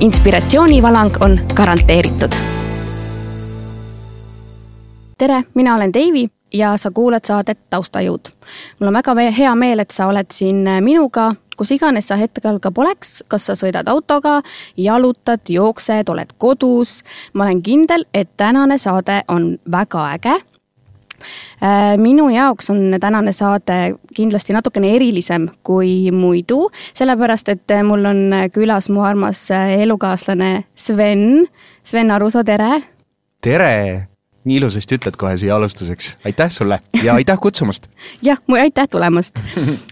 Inspiratsioonivalang on garanteeritud. tere, mina olen Deivi ja sa kuulad saadet Taustajõud. mul on väga hea meel, et sa oled siin minuga kus iganes sa hetkel ka poleks, kas sa sõidad autoga, jalutad, jooksed, oled kodus. ma olen kindel, et tänane saade on väga äge äh, minu jaoks on tänane saade kindlasti natukene erilisem kui muidu, sellepärast et mul on külas mu armas elukaaslane Sven. Sven Aruso, tere! tere! nii ilusasti ütled kohe siia alustuseks, aitäh sulle ja aitäh kutsumast jah, aitäh tulemast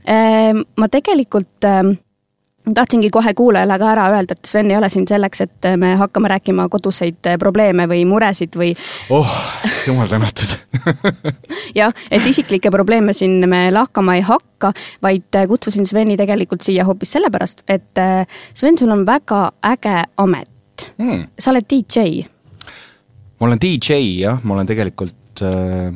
ma tegelikult ehm, tahtsingi kohe kuulajale ka ära öelda, et Sven ei ole siin selleks, et me hakkame rääkima koduseid probleeme või muresid või. oh, jumal tänatud. Jah, et isiklikke probleeme siin me lahkama ei hakka, vaid kutsusin Sveni tegelikult siia hoopis sellepärast, et Sven, sul on väga äge amet. Mm.. sa oled DJ ma olen DJ jah, ma olen tegelikult äh,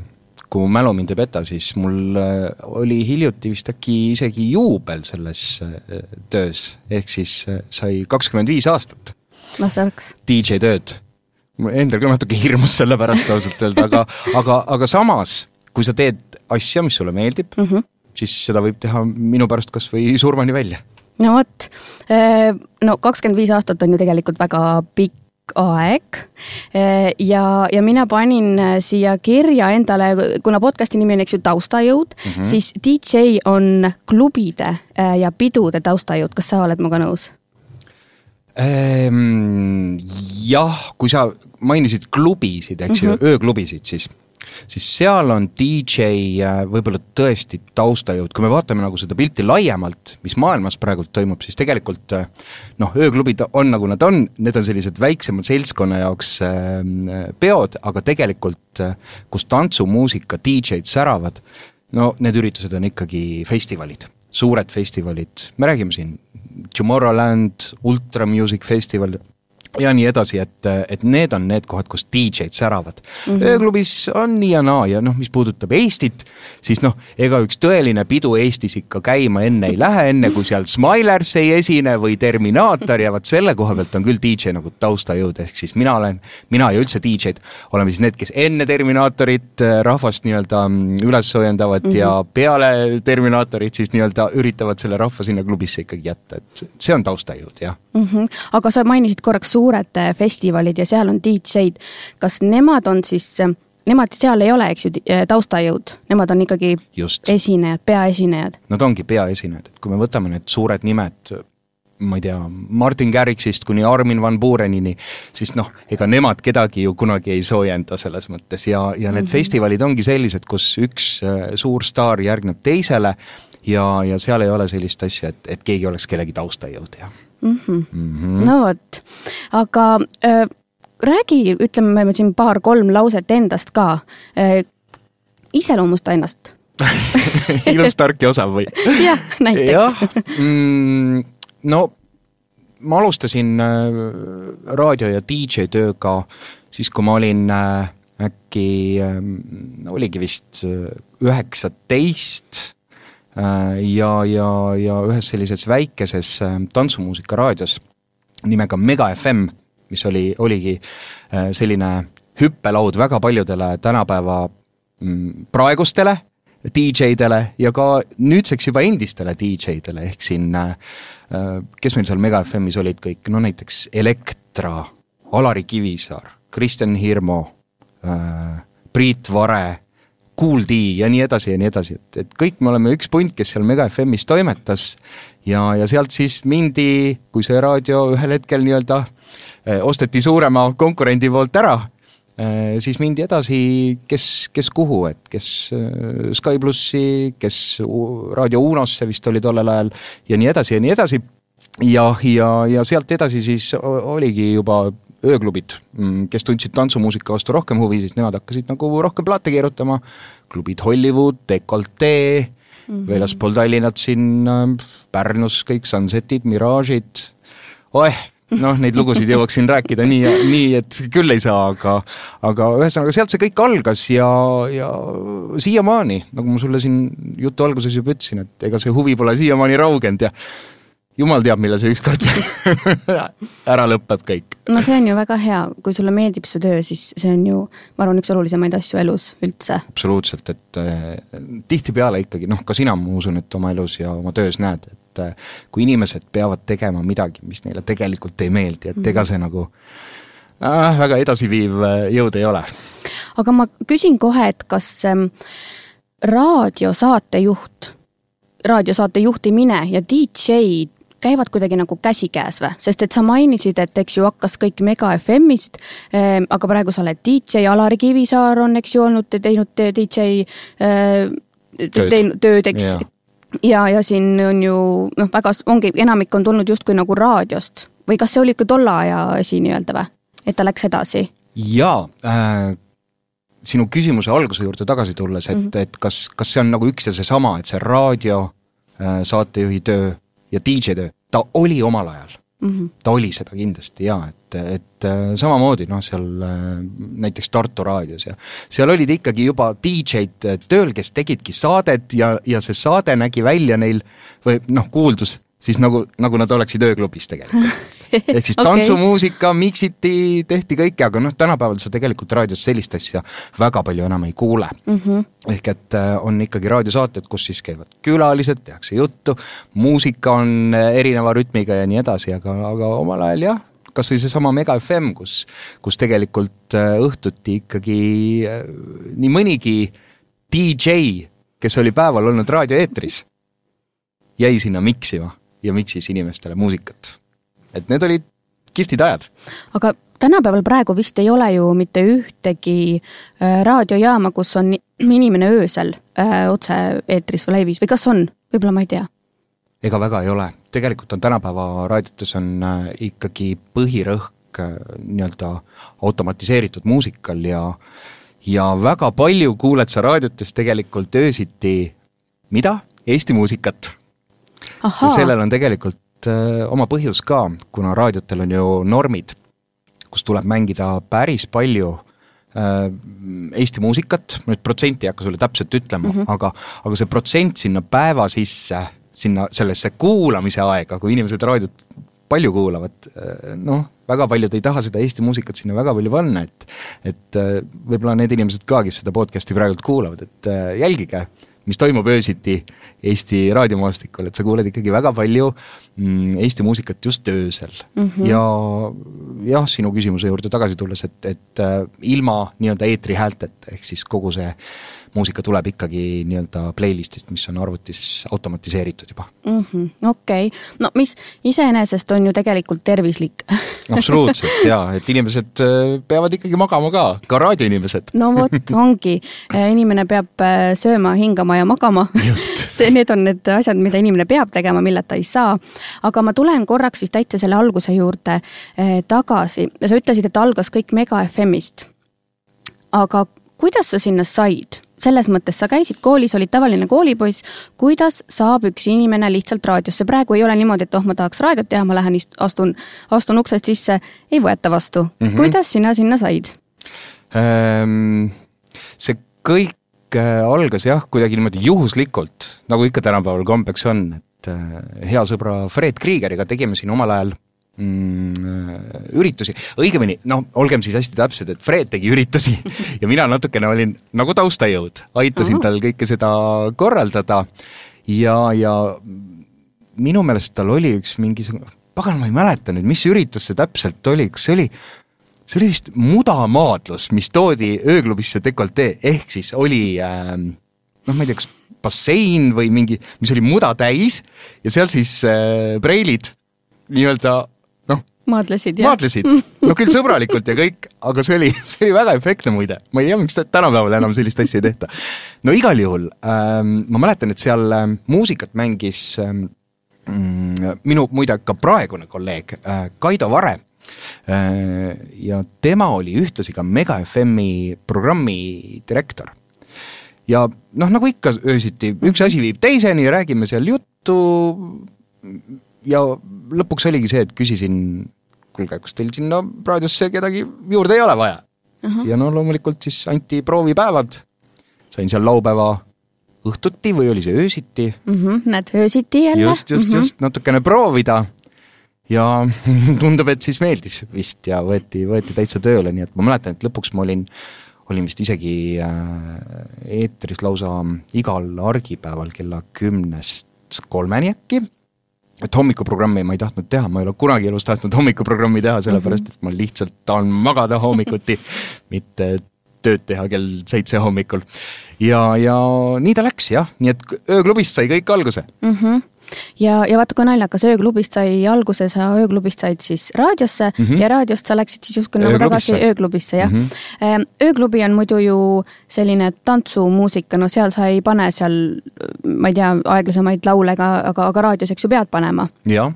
kui mu mälu mind ei peta, siis mul äh, oli hiljuti vist äkki isegi juubel selles äh, töös, ehk siis sai kakskümmend viis aastat. las oleks. DJ tööd. endal ka natuke hirmus selle pärast ausalt öelda, aga, aga, aga samas, kui sa teed asja, mis sulle meeldib mm, -hmm. siis seda võib teha minu pärast kas või surmani välja no vot, no kakskümmend viis aastat on ju tegelikult väga pikk aeg ja, ja mina panin siia kirja endale, kuna podcast'i nimi on, eks ju, taustajõud mm, -hmm. siis DJ on klubide ja pidude taustajõud, kas sa oled minuga nõus? Ehm, jah, kui sa mainisid klubisid, eks ju mm -hmm., ööklubisid, siis siis seal on DJ äh, võib-olla tõesti taustajõud, kui me vaatame nagu seda pilti laiemalt, mis maailmas praegult toimub, siis tegelikult äh, noh, ööklubid on nagu nad on, need on sellised väiksema seltskonna jaoks äh, peod, aga tegelikult kus tantsumuusika DJ-d säravad, no need üritused on ikkagi festivalid, suured festivalid, me räägime siin Tomorrowland, Ultra Music Festival ja nii edasi, et, et need on need kohad, kus DJ-d säravad mm. -hmm. ööklubis on nii ja naa ja noh, mis puudutab Eestit, siis noh, ega üks tõeline pidu Eestis ikka käima enne ei lähe, enne kui seal Smilers ei esine või Terminaator ja vot selle koha pealt on küll DJ nagu taustajõud, ehk siis mina olen, mina ja üldse DJ-d oleme siis need, kes enne Terminaatorit äh, rahvast nii-öelda mm, üles soojendavad mm -hmm. ja peale Terminaatorit siis nii-öelda üritavad selle rahva sinna klubisse ikkagi jätta, et see on taustajõud, jah mm. -hmm. aga sa mainisid korraks suured äh, festivalid ja seal on DJ-d, kas nemad on siis äh, nemad seal ei ole, eks ju, äh, taustajõud, nemad on ikkagi Just. esinejad, peaesinejad. Nad ongi peaesinejad, et kui me võtame need suured nimed, ma ei tea, Martin Garrixist kuni Armin van Buurenini, siis noh, ega nemad kedagi ju kunagi ei soojenda selles mõttes ja, ja need mm -hmm. festivalid ongi sellised, kus üks suur staar järgneb teisele ja, ja seal ei ole sellist asja, et, et keegi oleks kellegi taustajõud ja mm. -hmm. Mm -hmm. no vot, aga äh, räägi, ütleme siin paar-kolm lauset endast ka äh,. iseloomusta ennast ilus, tark ja osav või? jah, näiteks. jah mm,, no ma alustasin äh, raadio ja DJ tööga siis, kui ma olin äh, äkki oligi vist üheksateist ja, ja, ja ühes sellises väikeses äh, tantsumuusika raadios nimega Mega FM, mis oli, oligi äh, selline hüppelaud väga paljudele tänapäeva mm, praegustele DJ-dele ja ka nüüdseks juba endistele DJ-dele, ehk siin kes meil seal Mega FM-is olid kõik, no näiteks Elektra, Alari Kivisaar, Kristjan Hirmu, Priit Vare Kool D ja nii edasi ja nii edasi, et, et kõik me oleme üks punt, kes seal Mega FM-is toimetas ja, ja sealt siis mindi, kui see raadio ühel hetkel nii-öelda eh, osteti suurema konkurendi poolt ära, eh, siis mindi edasi, kes, kes kuhu, et kes eh, Sky plussi, kes Raadio Unosse vist oli tollel ajal ja nii edasi ja nii edasi. ja, ja, ja sealt edasi siis oligi juba ööklubid, mm, kes tundsid tantsumuusika vastu rohkem huvi, siis nemad hakkasid nagu rohkem plaate keerutama, klubid Hollywood, Decolte mm -hmm. väljaspool Tallinnat siin Pärnus kõik Sunsetid, Mirage'id, oeh, noh, neid lugusid jõuaksin rääkida nii, nii et küll ei saa, aga aga ühesõnaga sealt see kõik algas ja, ja siiamaani, nagu ma sulle siin jutu alguses juba ütlesin, et ega see huvi pole siiamaani raugenud ja jumal teab, millal see ükskord ära lõpeb kõik. no see on ju väga hea, kui sulle meeldib su töö, siis see on ju, ma arvan, üks olulisemaid asju elus üldse. absoluutselt, et äh, tihtipeale ikkagi noh, ka sina, ma usun, et oma elus ja oma töös näed, et äh, kui inimesed peavad tegema midagi, mis neile tegelikult ei meeldi, et ega see nagu äh, väga edasiviiv äh, jõud ei ole. aga ma küsin kohe, et kas ähm, raadiosaatejuht raadiosaate juhtimine ja DJ käivad kuidagi nagu käsikäes või, sest et sa mainisid, et eks ju hakkas kõik Mega FM-ist äh,, aga praegu sa oled DJ, Alari Kivisaar on, eks ju, olnud teinud DJ äh, teinud tööd, eks yeah. ja, ja siin on ju noh, väga ongi, enamik on tulnud justkui nagu raadiost või kas see oli ikka tolle aja asi nii-öelda või, et ta läks edasi? jaa äh, sinu küsimuse alguse juurde tagasi tulles, et mm, -hmm. et kas, kas see on nagu üks ja seesama, et see raadio äh, saatejuhi töö ja DJ töö, ta oli omal ajal mm. -hmm. ta oli seda kindlasti jaa, et, et äh, samamoodi noh, seal äh, näiteks Tartu raadios ja seal olid ikkagi juba DJ-d äh, tööl, kes tegidki saadet ja, ja see saade nägi välja neil või noh, kuuldus siis nagu, nagu nad oleksid ööklubis tegelikult. ehk siis tantsumuusika okay. miksiti, tehti kõike, aga noh, tänapäeval sa tegelikult raadios sellist asja väga palju enam ei kuule mm. -hmm. ehk et äh, on ikkagi raadiosaated, kus siis käivad külalised, tehakse juttu, muusika on äh, erineva rütmiga ja nii edasi, aga, aga omal ajal jah, kas või seesama Mega FM, kus, kus tegelikult äh, õhtuti ikkagi nii mõnigi DJ, kes oli päeval olnud raadioeetris, jäi sinna miksima ja miksis inimestele muusikat. et need olid kihvtid ajad. aga tänapäeval praegu vist ei ole ju mitte ühtegi äh, raadiojaama, kus on inimene öösel äh, otse-eetris või laivis või kas on, võib-olla ma ei tea? ega väga ei ole, tegelikult on tänapäeva raadiotes on äh, ikkagi põhirõhk nii-öelda automatiseeritud muusikal ja ja väga palju kuuled sa raadiotes tegelikult öösiti mida? Eesti muusikat ja sellel on tegelikult äh, oma põhjus ka, kuna raadiotel on ju normid, kus tuleb mängida päris palju äh, Eesti muusikat, ma nüüd protsenti ei hakka sulle täpselt ütlema mm, -hmm. aga, aga see protsent sinna päeva sisse, sinna sellesse kuulamise aega, kui inimesed raadiot palju kuulavad, äh, noh, väga paljud ei taha seda Eesti muusikat sinna väga palju panna, et et äh, võib-olla need inimesed ka, kes seda podcast'i praegult kuulavad, et äh, jälgige mis toimub öösiti Eesti raadiomaastikul, et sa kuuled ikkagi väga palju mm, Eesti muusikat just öösel mm. -hmm. ja jah, sinu küsimuse juurde tagasi tulles, et, et äh, ilma nii-öelda eetrihäälteta, ehk siis kogu see muusika tuleb ikkagi nii-öelda playlist'ist, mis on arvutis automatiseeritud juba mm -hmm,. okei okay., no mis iseenesest on ju tegelikult tervislik absoluutselt jaa, et inimesed äh, peavad ikkagi magama ka, ka raadioinimesed no vot, ongi, äh, inimene peab äh, sööma, hingama ja magama. see, need on need asjad, mida inimene peab tegema, milleta ei saa. aga ma tulen korraks siis täitsa selle alguse juurde tagasi, sa ütlesid, et algas kõik Mega FM-ist. aga kuidas sa sinna said? Selles mõttes sa käisid koolis, olid tavaline koolipoiss, kuidas saab üks inimene lihtsalt raadiosse, praegu ei ole niimoodi, et oh, ma tahaks raadiot teha, ma lähen astun, astun uksest sisse, ei võeta vastu mm. -hmm. kuidas sina sinna said ähm,? see kõik äh, algas jah, kuidagi niimoodi juhuslikult, nagu ikka tänapäeval kombeks on, et äh, hea sõbra Fred Kriegeriga tegime siin omal ajal mm, üritusi, õigemini noh, olgem siis hästi täpsed, et Fred tegi üritusi ja mina natukene olin nagu taustajõud, aitasin tal kõike seda korraldada ja, ja minu meelest tal oli üks mingisugune, pagan, ma ei mäleta nüüd, mis üritus see täpselt oli, kas see oli, see oli vist mudamaadlus, mis toodi ööklubisse dekoltee, ehk siis oli äh, noh, ma ei tea, kas bassein või mingi, mis oli muda täis ja seal siis äh, preilid nii-öelda maadlesid, jah? maadlesid, no küll sõbralikult ja kõik, aga see oli, see oli väga efektne muide. ma ei tea, miks tänapäeval enam sellist asja ei tehta. no igal juhul ähm, ma mäletan, et seal ähm, muusikat mängis ähm, mm, minu muide ka praegune kolleeg äh, Kaido Vare ja tema oli ühtlasi ka Mega FM-i programmi direktor. ja noh, nagu ikka öösiti, üks asi viib teiseni, räägime seal juttu ja lõpuks oligi see, et küsisin, kuulge, kas teil sinna raadiosse kedagi juurde ei ole vaja uh? -huh. ja no loomulikult siis anti proovipäevad, sain seal laupäeva õhtuti või oli see öösiti mm. -hmm, näed, öösiti jälle. just, just mm, -hmm. just natukene proovida ja tundub, et siis meeldis vist ja võeti, võeti täitsa tööle, nii et ma mäletan, et lõpuks ma olin, olin vist isegi äh, eetris lausa igal argipäeval kella kümnest kolmeni äkki et hommikuprogrammi ma ei tahtnud teha, ma ei ole kunagi elus tahtnud hommikuprogrammi teha, sellepärast et ma lihtsalt tahan magada hommikuti, mitte tööd teha kell seitse hommikul. ja, ja nii ta läks jah, nii et ööklubist sai kõik alguse mm. -hmm ja, ja vaata, kui naljakas, ööklubist sai alguse, sa ööklubist said siis raadiosse mm -hmm. ja raadiost sa läksid siis justkui nagu tagasi ööklubisse, jah mm. -hmm. ööklubi on muidu ju selline tantsumuusika, no seal sa ei pane seal, ma ei tea, aeglasemaid laule, aga, aga, aga raadios, eks ju, pead panema. jah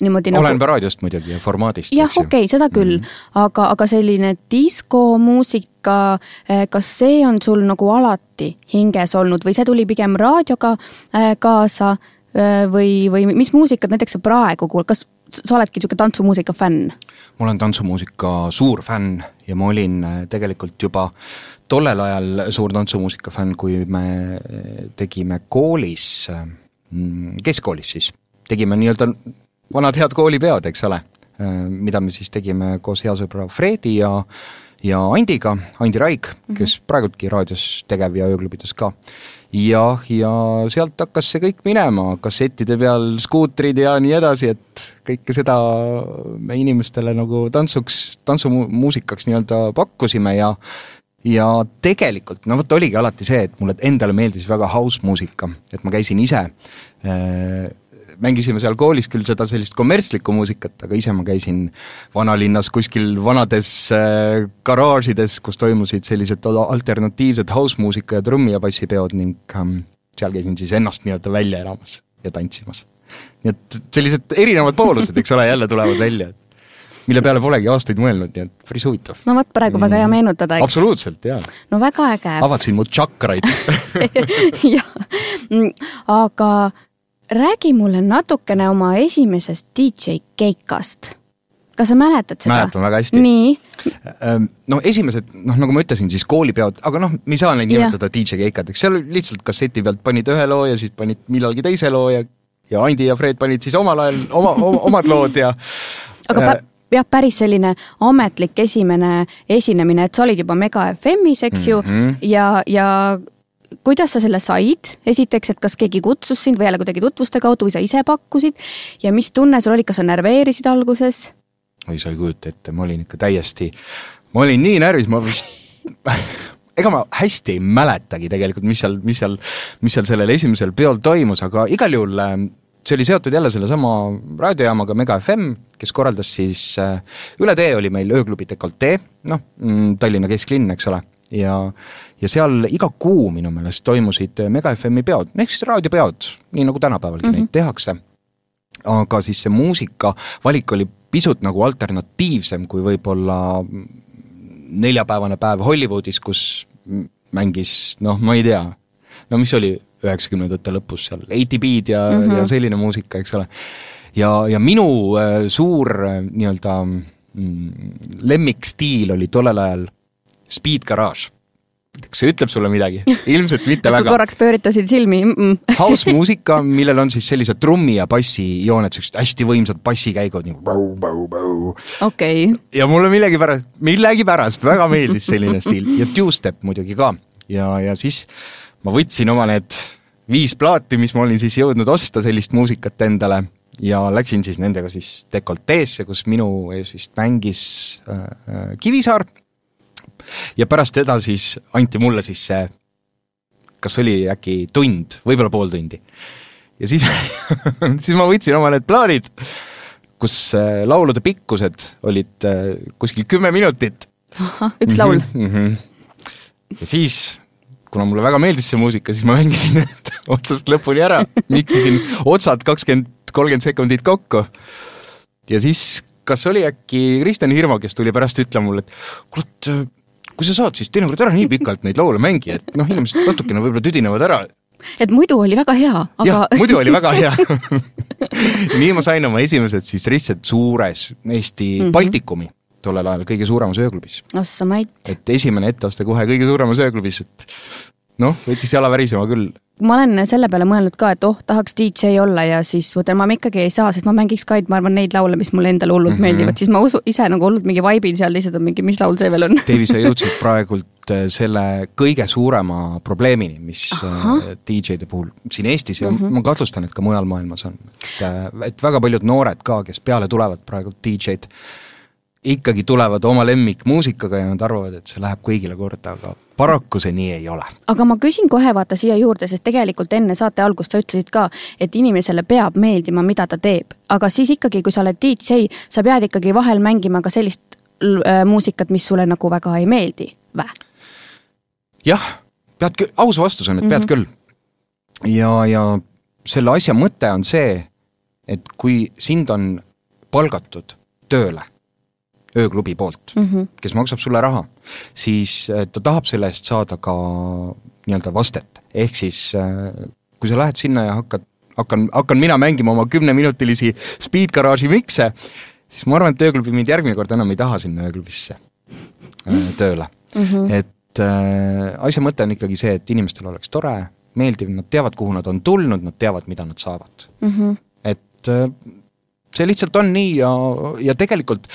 niimoodi oleneb nagu... raadiost muidugi ja formaadist. jah, okei okay,, seda küll mm, -hmm. aga, aga selline diskomuusika, eh, kas see on sul nagu alati hinges olnud või see tuli pigem raadioga eh, kaasa Äh, või, või mis muusikat näiteks sa praegu kuulad, kas sa oledki niisugune tantsumuusika fänn? ma olen tantsumuusika suur fänn ja ma olin äh, tegelikult juba tollel ajal suur tantsumuusika fänn, kui me äh, tegime koolis, keskkoolis siis, tegime nii-öelda vanad head koolipeod, eks ole, mida me siis tegime koos hea sõbra Fredi ja ja Andiga, Andi Raik mm, -hmm. kes praegultki raadios tegev ja ööklubides ka jah, ja sealt hakkas see kõik minema, kassettide peal skuutrid ja nii edasi, et kõike seda me inimestele nagu tantsuks, tantsumuusikaks nii-öelda pakkusime ja ja tegelikult, no vot oligi alati see, et mulle endale meeldis väga house muusika, et ma käisin ise mängisime seal koolis küll seda sellist kommertslikku muusikat, aga ise ma käisin vanalinnas kuskil vanades äh, garaažides, kus toimusid sellised alternatiivsed house-muusika ja trummi- ja bassipeod ning ähm, seal käisin siis ennast nii-öelda välja elamas ja tantsimas. nii et sellised erinevad poolused, eks ole, jälle tulevad välja, et mille peale polegi aastaid mõelnud, nii et päris huvitav. no vot, praegu mm. väga hea mm. meenutada, eks? absoluutselt, jaa. no väga äge. avasin mu tšakraid jah, mm, aga räägi mulle natukene oma esimesest DJ keikast. kas sa mäletad seda? mäletan väga hästi. nii? Ehm, no esimesed, noh, nagu ma ütlesin, siis koolipeod, aga noh, me ei saa neid nimetada DJ keikadeks, seal lihtsalt kasseti pealt panid ühe loo ja siis panid millalgi teise loo ja ja Andi ja Fred panid siis omal ajal oma, oma, omad lood ja aga äh, jah, päris selline ametlik esimene esinemine, et sa olid juba Mega FM-is, eks ju mm, -hmm. ja, ja kuidas sa selle said, esiteks, et kas keegi kutsus sind või jälle kuidagi tutvuste kaudu või sa ise pakkusid. Ja mis tunne sul oli, kas sa närveerisid alguses? oi, sa ei kujuta ette, ma olin ikka täiesti, ma olin nii närvis, ma vist ega ma hästi ei mäletagi tegelikult, mis seal, mis seal, mis seal sellel esimesel peol toimus, aga igal juhul äh, see oli seotud jälle sellesama raadiojaamaga Mega FM, kes korraldas siis äh,, üle tee oli meil ööklubi Decoltee, noh, mm, Tallinna kesklinn, eks ole ja, ja seal iga kuu minu meelest toimusid Mega FM-i peod, ehk siis raadiopeod, nii nagu tänapäevalgi mm -hmm. neid tehakse. aga siis see muusika valik oli pisut nagu alternatiivsem kui võib-olla neljapäevane päev Hollywoodis, kus mängis noh, ma ei tea, no mis oli üheksakümnendate lõpus seal, ATB-d ja mm, -hmm. ja selline muusika, eks ole. ja, ja minu äh, suur äh, nii-öelda mm, lemmikstiil oli tollel ajal Speed Garage kas see ütleb sulle midagi? ilmselt mitte väga. korraks pööritasid silmi mm. -mm. House muusika, millel on siis sellised trummi ja bassi jooned, siuksed hästi võimsad bassikäigud nagu. okei. ja mulle millegipärast, millegipärast väga meeldis selline stiil ja two-step muidugi ka ja, ja siis ma võtsin oma need viis plaati, mis ma olin siis jõudnud osta sellist muusikat endale ja läksin siis nendega siis dekolteesse, kus minu ees vist mängis äh, äh Kivisaar ja pärast teda siis anti mulle siis see, kas oli äkki tund, võib-olla pool tundi. ja siis siis ma võtsin oma need plaadid, kus äh, laulude pikkused olid äh, kuskil kümme minutit. ahah, üks laul mm. -hmm. ja siis kuna mulle väga meeldis see muusika, siis ma mängisin need otsast lõpuni ära, miksisin otsad kakskümmend, kolmkümmend sekundit kokku. ja siis kas oli äkki Kristjan Hirmu, kes tuli pärast ütlema mulle, et kuule, et kui sa saad, siis teinekord ära nii pikalt neid laule mängi, et noh, inimesed natukene võib-olla tüdinevad ära. et muidu oli väga hea, aga. jah, muidu oli väga hea nii ma sain oma esimesed siis ristsed suures Eesti mm -hmm. Baltikumi tollel ajal kõige suuremas ööklubis. ossa mait. et esimene etteaste kohe kõige suuremas ööklubis, et noh, võttis jala värisema küll ma olen selle peale mõelnud ka, et oh, tahaks DJ olla ja siis mõtlen, ma ikkagi ei saa, sest ma mängiks ka, ma arvan, neid laule, mis mulle endale hullult mm -hmm. meeldivad, siis ma usu, ise nagu hullult mingi vibe'in seal, teised on mingi, mis laul see veel on Deivi, sa jõudsid praegult äh, selle kõige suurema probleemini, mis äh. DJ-de puhul siin Eestis ja mm -hmm. ma kahtlustan, et ka mujal maailmas on, et, äh, et väga paljud noored ka, kes peale tulevad praegu DJ-d, ikkagi tulevad oma lemmikmuusikaga ja nad arvavad, et see läheb kõigile korda, aga paraku see nii ei ole. aga ma küsin kohe vaata siia juurde, sest tegelikult enne saate algust sa ütlesid ka, et inimesele peab meeldima, mida ta teeb, aga siis ikkagi, kui sa oled DJ, sa pead ikkagi vahel mängima ka sellist äh, muusikat, mis sulle nagu väga ei meeldi, vä? jah, pead küll, aus vastus on, et pead mm -hmm. küll. ja, ja selle asja mõte on see, et kui sind on palgatud tööle ööklubi poolt mm, -hmm. kes maksab sulle raha, siis äh, ta tahab selle eest saada ka nii-öelda vastet, ehk siis äh, kui sa lähed sinna ja hakkad, hakkan, hakkan mina mängima oma kümneminutilisi Speed Garage'i mikse, siis ma arvan, et ööklubi mind järgmine kord enam ei taha sinna ööklubisse äh, tööle mm. -hmm. et äh, asja mõte on ikkagi see, et inimestel oleks tore, meeldiv, nad teavad, kuhu nad on tulnud, nad teavad, mida nad saavad mm. -hmm. et äh, see lihtsalt on nii ja, ja tegelikult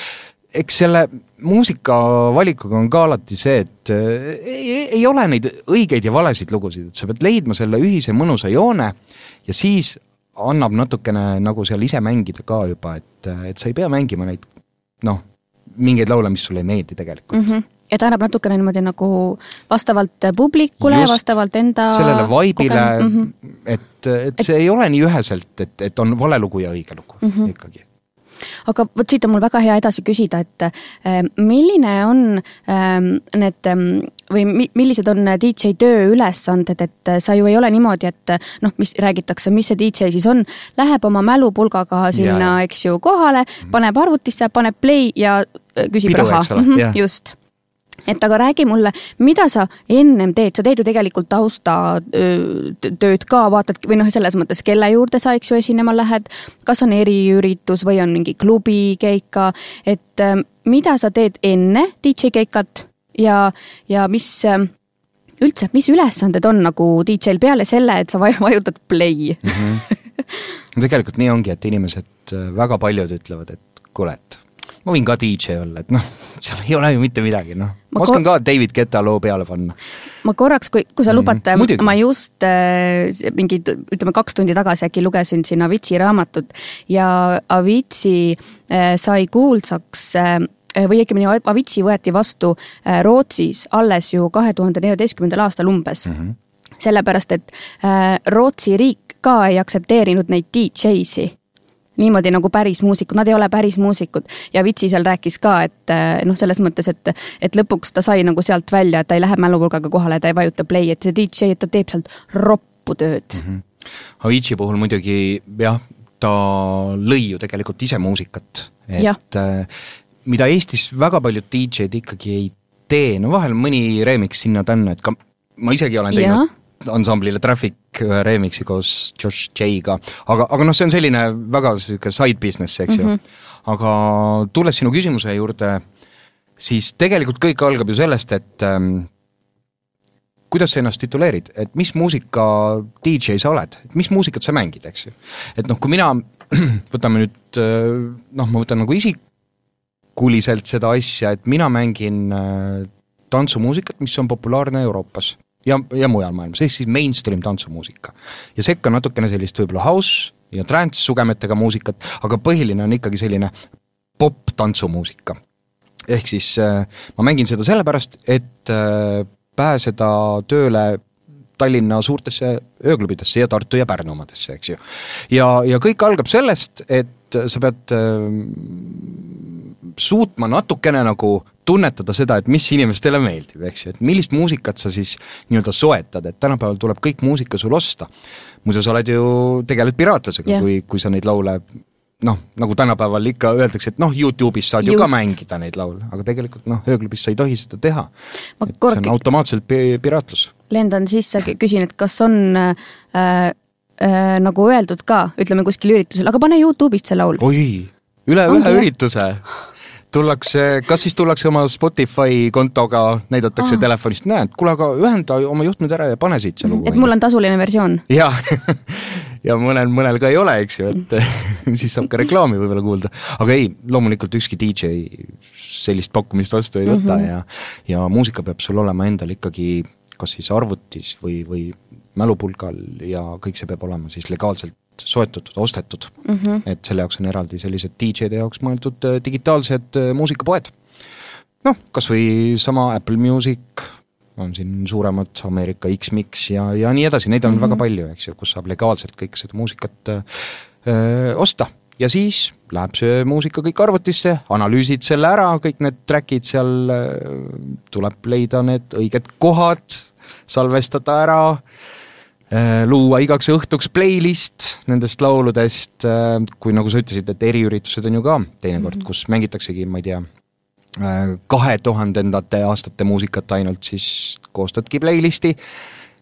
eks selle muusikavalikuga on ka alati see, et äh, ei, ei ole neid õigeid ja valesid lugusid, et sa pead leidma selle ühise mõnusa joone ja siis annab natukene nagu seal ise mängida ka juba, et, et sa ei pea mängima neid noh, mingeid laule, mis sulle ei meeldi tegelikult mm. -hmm ja ta annab natukene niimoodi nagu vastavalt publikule, vastavalt enda sellele vibe'ile mm, -hmm. et, et see et... ei ole nii üheselt, et, et on vale lugu ja õige lugu mm -hmm. ikkagi aga vot siit on mul väga hea edasi küsida, et äh, milline on ähm, need ähm, või millised on DJ tööülesanded, et äh, sa ju ei ole niimoodi, et noh, mis räägitakse, mis see DJ siis on, läheb oma mälupulgaga sinna, eks ju, kohale, paneb arvutisse, paneb play ja küsib Pidu, raha. -hmm, just et aga räägi mulle, mida sa ennem teed, sa teed ju tegelikult taustatööd ka, vaatad või noh, selles mõttes, kelle juurde sa, eks ju, esinema lähed, kas on eriüritus või on mingi klubi keika, et mida sa teed enne DJ keikat ja, ja mis üldse, mis ülesanded on nagu DJ-l peale selle, et sa vajutad play mm? -hmm. no tegelikult nii ongi, et inimesed, väga paljud ütlevad, et kuule, et ma võin ka DJ olla, et noh, seal ei ole ju mitte midagi, noh. ma oskan ka David Guetta loo peale panna. ma korraks, kui, kui sa mm, lubad mm,, ma just äh, mingi ütleme kaks tundi tagasi äkki lugesin siin Avicii raamatut ja Avicii äh, sai kuulsaks äh, või õigemini Avicii võeti vastu äh, Rootsis alles ju kahe tuhande neljateistkümnendal aastal umbes mm. -hmm. sellepärast, et äh, Rootsi riik ka ei aktsepteerinud neid DJ-si niimoodi nagu päris muusikud, nad ei ole päris muusikud. Ja Vitsi seal rääkis ka, et eh, noh, selles mõttes, et, et lõpuks ta sai nagu sealt välja, et ta ei lähe mälupulgaga kohale, ta ei vajuta play, et see DJ, ta teeb sealt roppu tööd. Mm. -hmm. Avicii puhul muidugi jah, ta lõi ju tegelikult ise muusikat, et äh, mida Eestis väga paljud DJ-d ikkagi ei tee, no vahel mõni remix sinna-tänna, et ka ma isegi olen teinud ja ansamblile Traffic ühe remix'i koos Josh J-ga, aga, aga noh, see on selline väga sihuke side business, eks ju mm. -hmm. aga tulles sinu küsimuse juurde, siis tegelikult kõik algab ju sellest, et ähm, kuidas sa ennast tituleerid, et mis muusika DJ sa oled, et mis muusikat sa mängid, eks ju. et noh, kui mina, võtame nüüd äh, noh, ma võtan nagu isikuliselt seda asja, et mina mängin äh, tantsumuusikat, mis on populaarne Euroopas ja, ja mujal maailmas, ehk siis mainstream tantsumuusika. ja sekka natukene sellist võib-olla house ja trance sugemetega muusikat, aga põhiline on ikkagi selline popp-tantsumuusika. ehk siis äh, ma mängin seda sellepärast, et äh, pääseda tööle Tallinna suurtesse ööklubidesse ja Tartu ja Pärnu omadesse, eks ju. ja, ja kõik algab sellest, et sa pead äh, suutma natukene nagu tunnetada seda, et mis inimestele meeldib, eks ju, et millist muusikat sa siis nii-öelda soetad, et tänapäeval tuleb kõik muusika sul osta. muidu sa oled ju, tegeled piraatlusega yeah., kui, kui sa neid laule noh, nagu tänapäeval ikka öeldakse, et noh, Youtube'is saad Just. ju ka mängida neid laule, aga tegelikult noh, ööklubis sa ei tohi seda teha. see on automaatselt pi piraatlus. lendan sisse, küsin, et kas on äh, äh, nagu öeldud ka, ütleme kuskil üritusel, aga pane Youtube'ist see laul. oi, üle ühe ürituse tullakse, kas siis tullakse oma Spotify kontoga, näidatakse ah. telefonist, näed, kuule, aga ühenda oma juhtmed ära ja pane siit see lugu. et mul on tasuline versioon. jah ja mõnel, mõnel ka ei ole, eks ju, et siis saab ka reklaami võib-olla kuulda. aga ei, loomulikult ükski DJ sellist pakkumist vastu ei võta mm -hmm. ja, ja muusika peab sul olema endal ikkagi kas siis arvutis või, või mälupulgal ja kõik see peab olema siis legaalselt soetatud, ostetud mm. -hmm. et selle jaoks on eraldi sellised DJ-de jaoks mõeldud äh, digitaalsed äh, muusikapoed. noh, kas või sama Apple Music, on siin suuremad Ameerika X-Mix ja, ja nii edasi, neid on mm -hmm. väga palju, eks ju, kus saab legaalselt kõike seda muusikat öö, äh, osta ja siis läheb see muusika kõik arvutisse, analüüsid selle ära, kõik need track'id seal, tuleb leida need õiged kohad, salvestada ära Äh, luua igaks õhtuks playlist nendest lauludest, äh, kui nagu sa ütlesid, et eriüritused on ju ka teinekord mm, -hmm. kus mängitaksegi, ma ei tea, äh, kahe tuhandendate aastate muusikat ainult, siis koostadki playlist'i,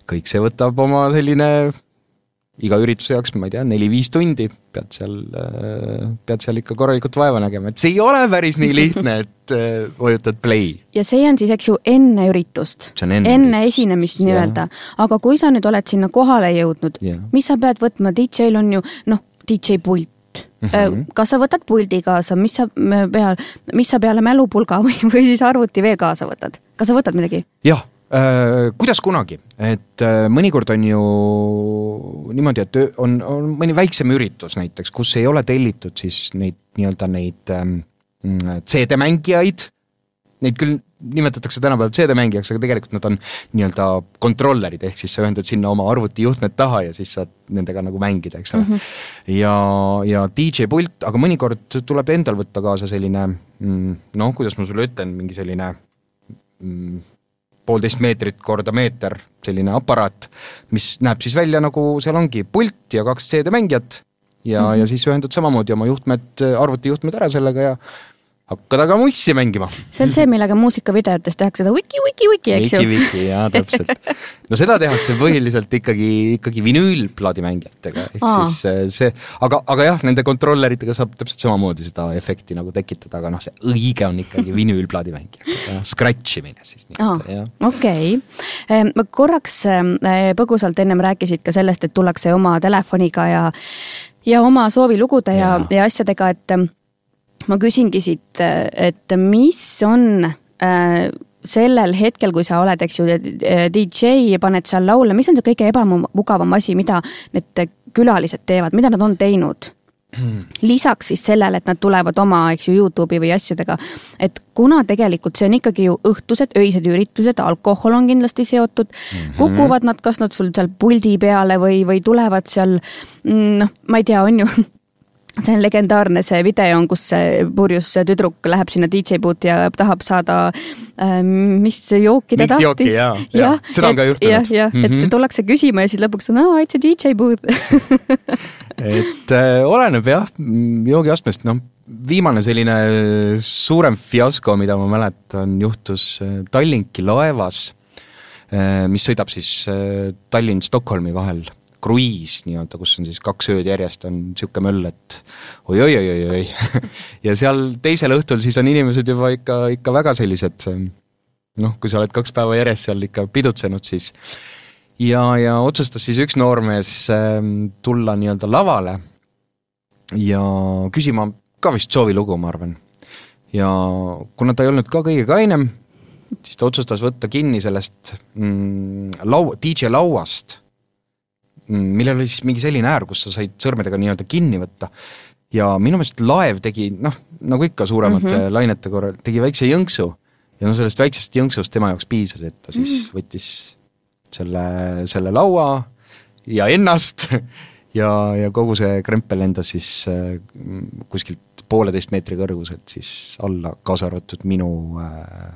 kõik see võtab oma selline iga ürituse jaoks, ma ei tea, neli-viis tundi. Pead seal, äh, pead seal ikka korralikult vaeva nägema, et see ei ole päris nii lihtne, et äh, vajutad play. ja see on siis, eks ju, enne üritust, enne, enne esinemist nii-öelda, aga kui sa nüüd oled sinna kohale jõudnud, mis sa pead võtma, DJ-l on ju noh, DJ pult, Mm -hmm. kas sa võtad puldi kaasa, mis sa peal, mis sa peale mälupulga või, või siis arvuti veel kaasa võtad, kas sa võtad midagi? jah, Äh, kuidas kunagi, et äh, mõnikord on ju niimoodi, et on, on mõni väiksem üritus näiteks, kus ei ole tellitud siis neid nii-öelda neid ähm, CD-mängijaid, neid küll nimetatakse tänapäeval CD-mängijaks, aga tegelikult nad on nii-öelda kontrollerid, ehk siis sa ühendad sinna oma arvutijuhtmed taha ja siis saad nendega nagu mängida, eks ole mm. -hmm. ja, ja DJ pult, aga mõnikord tuleb endal võtta kaasa selline mm, noh, kuidas ma sulle ütlen, mingi selline mm, poolteist meetrit korda meeter selline aparaat, mis näeb siis välja nagu seal ongi pult ja kaks CD-mängijat ja mm, -hmm. ja siis ühendad samamoodi oma juhtmed, arvutijuhtmed ära sellega ja hakkad aga mussi mängima. see on see, millega muusikavideotes tehakse seda wiki, wiki, wiki, eks ju. Wiki, wiki, jaa, täpselt. no seda tehakse põhiliselt ikkagi, ikkagi vinüülplaadimängijatega, ehk Aa. siis äh, see, aga, aga jah, nende kontrolleritega saab täpselt samamoodi seda efekti nagu tekitada, aga noh, see õige on ikkagi vinüülplaadimängija, scratch imine siis okei okay., korraks äh, põgusalt ennem rääkisid ka sellest, et tullakse oma telefoniga ja ja oma soovilugude ja, ja, ja asjadega, et ma küsingi siit, et mis on äh, sellel hetkel, kui sa oled, eks ju, DJ ja paned seal laule, mis on see kõige ebamugavam asi, mida need külalised teevad, mida nad on teinud? lisaks siis sellele, et nad tulevad oma, eks ju, Youtube'i või asjadega, et kuna tegelikult see on ikkagi ju õhtused, öised üritused, alkohol on kindlasti seotud mm, -hmm. kukuvad nad, kas nad sul seal puldi peale või, või tulevad seal mm, noh, ma ei tea, on ju see on legendaarne see video on, kus see purjus tüdruk läheb sinna DJ boot'i ja tahab saada äh,, mis jooki ta tahtis. jah ja, ja, seda on ka juhtunud. jah, jah mm, -hmm. et mhm. tullakse küsima ja siis lõpuks on no it's a DJ booth et äh, oleneb jah, joogiastmest, noh, viimane selline suurem fiasko, mida ma mäletan, juhtus äh, Tallinki laevas, äh, mis sõidab siis äh, Tallinn-Stockholmi vahel kruiis nii-öelda, kus on siis kaks ööd järjest, on niisugune möll, et oi-oi-oi-oi-oi ja seal teisel õhtul siis on inimesed juba ikka, ikka väga sellised noh, kui sa oled kaks päeva järjest seal ikka pidutsenud, siis ja, ja otsustas siis üks noormees äh, tulla nii-öelda lavale ja küsima ka vist soovilugu, ma arvan. ja kuna ta ei olnud ka kõige kainem, siis ta otsustas võtta kinni sellest mm, lau-, DJ lauast millel oli siis mingi selline äär, kus sa said sõrmedega nii-öelda kinni võtta. ja minu meelest laev tegi noh, nagu ikka suuremate mm -hmm. lainete korral, tegi väikse jõnksu ja no sellest väiksest jõnksust tema jaoks piisas, et ta siis mm võttis selle, selle laua ja ennast ja, ja kogu see krempel lendas siis äh, kuskilt pooleteist meetri kõrguselt siis alla, kaasa arvatud minu äh,,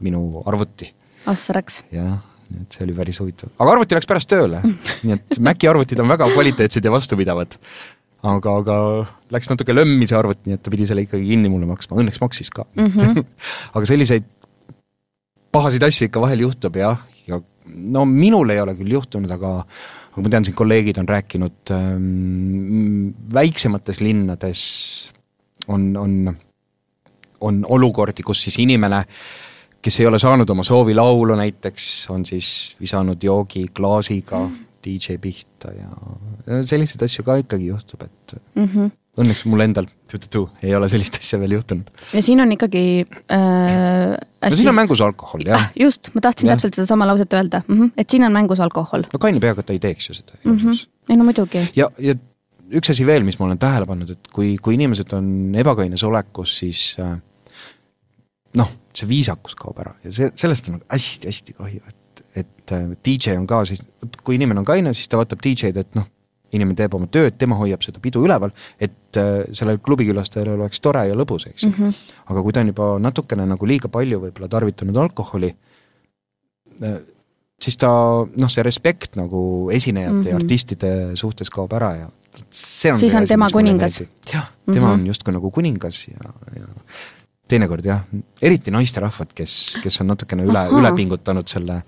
minu arvuti. ah sa läks? jah et see oli päris huvitav, aga arvuti läks pärast tööle nii et Maci arvutid on väga kvaliteetsed ja vastupidavad. aga, aga läks natuke lömmi see arvuti, nii et ta pidi selle ikkagi kinni mulle maksma, õnneks maksis ka mm. -hmm. aga selliseid pahasid asju ikka vahel juhtub jah, ja no minul ei ole küll juhtunud, aga aga ma tean, siin kolleegid on rääkinud ähm,, väiksemates linnades on, on, on olukordi, kus siis inimene, kes ei ole saanud oma soovilaulu näiteks, on siis visanud joogiklaasiga mm. DJ pihta ja selliseid asju ka ikkagi juhtub, et mm -hmm. õnneks mul endal ei ole sellist asja veel juhtunud. ja siin on ikkagi äh, no siin on mängus alkohol, jah äh,. just, ma tahtsin ja. täpselt sedasama lauset öelda mm, -hmm. et siin on mängus alkohol. no kaine peaga ta ei teeks ju seda mm. -hmm. ei no muidugi. ja, ja üks asi veel, mis ma olen tähele pannud, et kui, kui inimesed on ebakaines olekus, siis äh, noh, see viisakus kaob ära ja see, sellest on hästi-hästi kahju, et, et äh, DJ on ka siis, kui inimene on kaine, siis ta vaatab DJ-d, et noh, inimene teeb oma tööd, tema hoiab seda pidu üleval, et äh, sellel klubikülastajal oleks tore ja lõbus, eks ju mm. -hmm. aga kui ta on juba natukene nagu liiga palju võib-olla tarvitanud alkoholi, siis ta noh, see respekt nagu esinejate mm -hmm. ja mhm. artistide suhtes kaob ära ja see on siis on tema kuningas. jah, tema mm -hmm. on justkui nagu kuningas ja, ja teinekord jah, eriti naisterahvad, kes, kes on natukene üle, üle pingutanud selle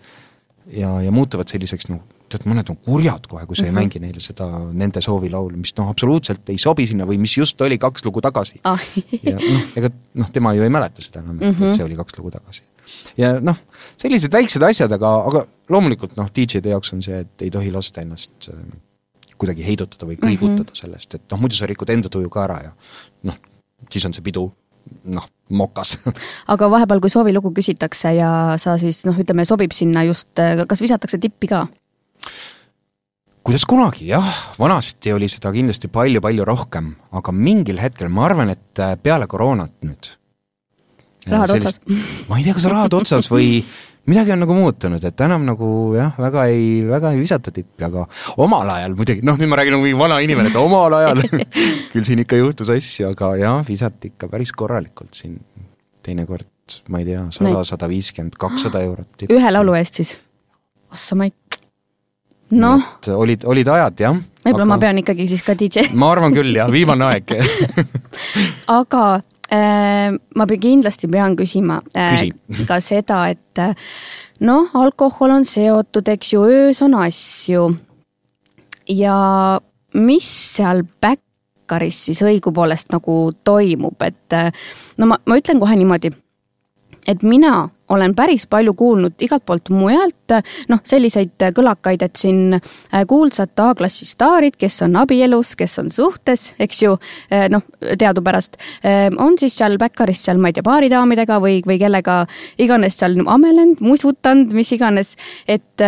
ja, ja muutuvad selliseks noh, tead, mõned on kurjad kohe, kui sa mm -hmm. ei mängi neile seda nende soovilaulu, mis noh, absoluutselt ei sobi sinna või mis just oli kaks lugu tagasi ah. ja noh, ega noh, tema ju ei mäleta seda enam mm, -hmm. et mhm. see oli kaks lugu tagasi. ja noh, sellised väiksed asjad, aga, aga loomulikult noh, DJ-de jaoks on see, et ei tohi lasta ennast äh, kuidagi heidutada või kõigutada mm -hmm. sellest, et noh, muidu sa rikud enda tuju ka ära ja noh, siis on see pidu noh, mokas aga vahepeal, kui soovilugu küsitakse ja sa siis noh, ütleme, sobib sinna just, kas visatakse tippi ka? kuidas kunagi, jah, vanasti oli seda kindlasti palju-palju rohkem, aga mingil hetkel ma arvan, et peale koroonat nüüd. rahad sellist, otsas? ma ei tea, kas rahad otsas või midagi on nagu muutunud, et enam nagu jah, väga ei, väga ei visata tippi, aga omal ajal muidugi, noh, nüüd ma räägin nagu mingi vana inimene, et omal ajal küll siin ikka juhtus asju, aga jah, visati ikka päris korralikult siin teinekord, ma ei tea, sada, sada viiskümmend, kakssada eurot. ühe laulu eest siis? ossa ma ei, noh. olid, olid ajad jah. võib-olla aga... ma pean ikkagi siis ka DJ ma arvan küll jah, viimane aeg aga ma kindlasti pean küsima äh, Küsi. ka seda, et äh, noh, alkohol on seotud, eks ju, öös on asju. ja mis seal Backeris siis õigupoolest nagu toimub, et no ma, ma ütlen kohe niimoodi et mina olen päris palju kuulnud igalt poolt mujalt, noh, selliseid kõlakaid, et siin äh, kuulsad A-klassi staarid, kes on abielus, kes on suhtes, eks ju, äh, noh, teadupärast äh, on siis seal Backeris seal, ma ei tea, baaridaamidega või, või kellega iganes seal amelenud, musutanud, mis iganes, et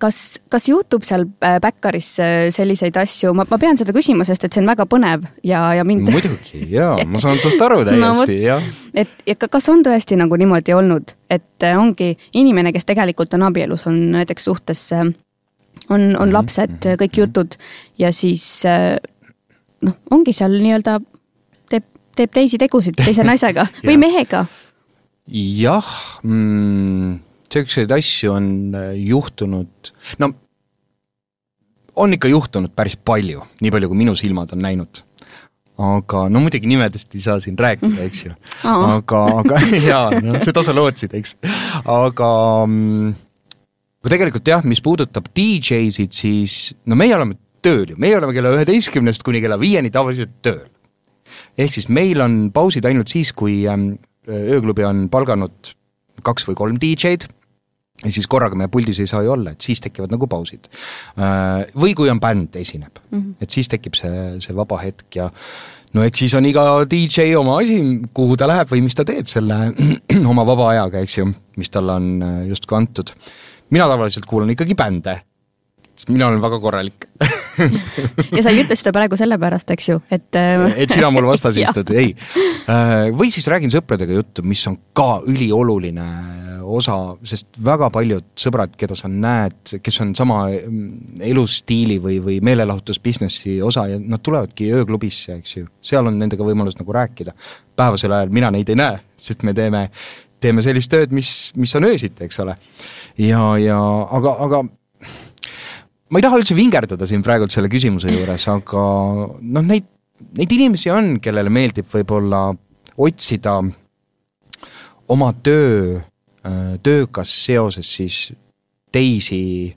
kas, kas juhtub seal äh, Backeris äh, selliseid asju, ma, ma pean seda küsima, sest et see on väga põnev ja, ja mind. muidugi ja ma saan sinust aru täiesti no, jah. et ja kas on tõesti nagu niimoodi olnud, et äh, ongi inimene, kes tegelikult on abielus, on näiteks suhtes, on, on -hmm. lapsed, mhm, kõik mhm. jutud ja siis noh, ongi seal nii-öelda teeb, teeb teisi tegusid teise naisega või mehega? jah mm niisuguseid asju on äh, juhtunud, no on ikka juhtunud päris palju, nii palju, kui minu silmad on näinud. aga no muidugi nimedest ei saa siin rääkida, eks ju oh.. aga, aga jaa, no seda sa lootsid, eks. aga mm, kui tegelikult jah, mis puudutab DJ-sid, siis no meie oleme tööl ju, meie oleme kella üheteistkümnest kuni kella viieni tavaliselt tööl. ehk siis meil on pausid ainult siis, kui ähm, ööklubi on palganud kaks või kolm DJ-d ehk siis korraga meie puldis ei saa ju olla, et siis tekivad nagu pausid. Äh, või kui on bänd esineb mm, -hmm. et siis tekib see, see vaba hetk ja no eks siis on iga DJ oma asi, kuhu ta läheb või mis ta teeb selle oma vaba ajaga, eks ju, mis talle on äh, justkui antud. mina tavaliselt kuulan ikkagi bände, sest mina olen väga korralik ja sa ei ütle seda praegu sellepärast, eks ju, et äh, et sina mul vastas istud, ei. või siis räägin sõpradega juttu, mis on ka ülioluline osa, sest väga paljud sõbrad, keda sa näed, kes on sama mm, elustiili või, või meelelahutusbusinessi osa ja nad tulevadki ööklubisse, eks ju, seal on nendega võimalus nagu rääkida. päevasel ajal mina neid ei näe, sest me teeme, teeme sellist tööd, mis, mis on öösiti, eks ole. ja, ja aga, aga ma ei taha üldse vingerdada siin praegult selle küsimuse juures, aga noh, neid, neid inimesi on, kellele meeldib võib-olla otsida oma töö, tööga seoses siis teisi,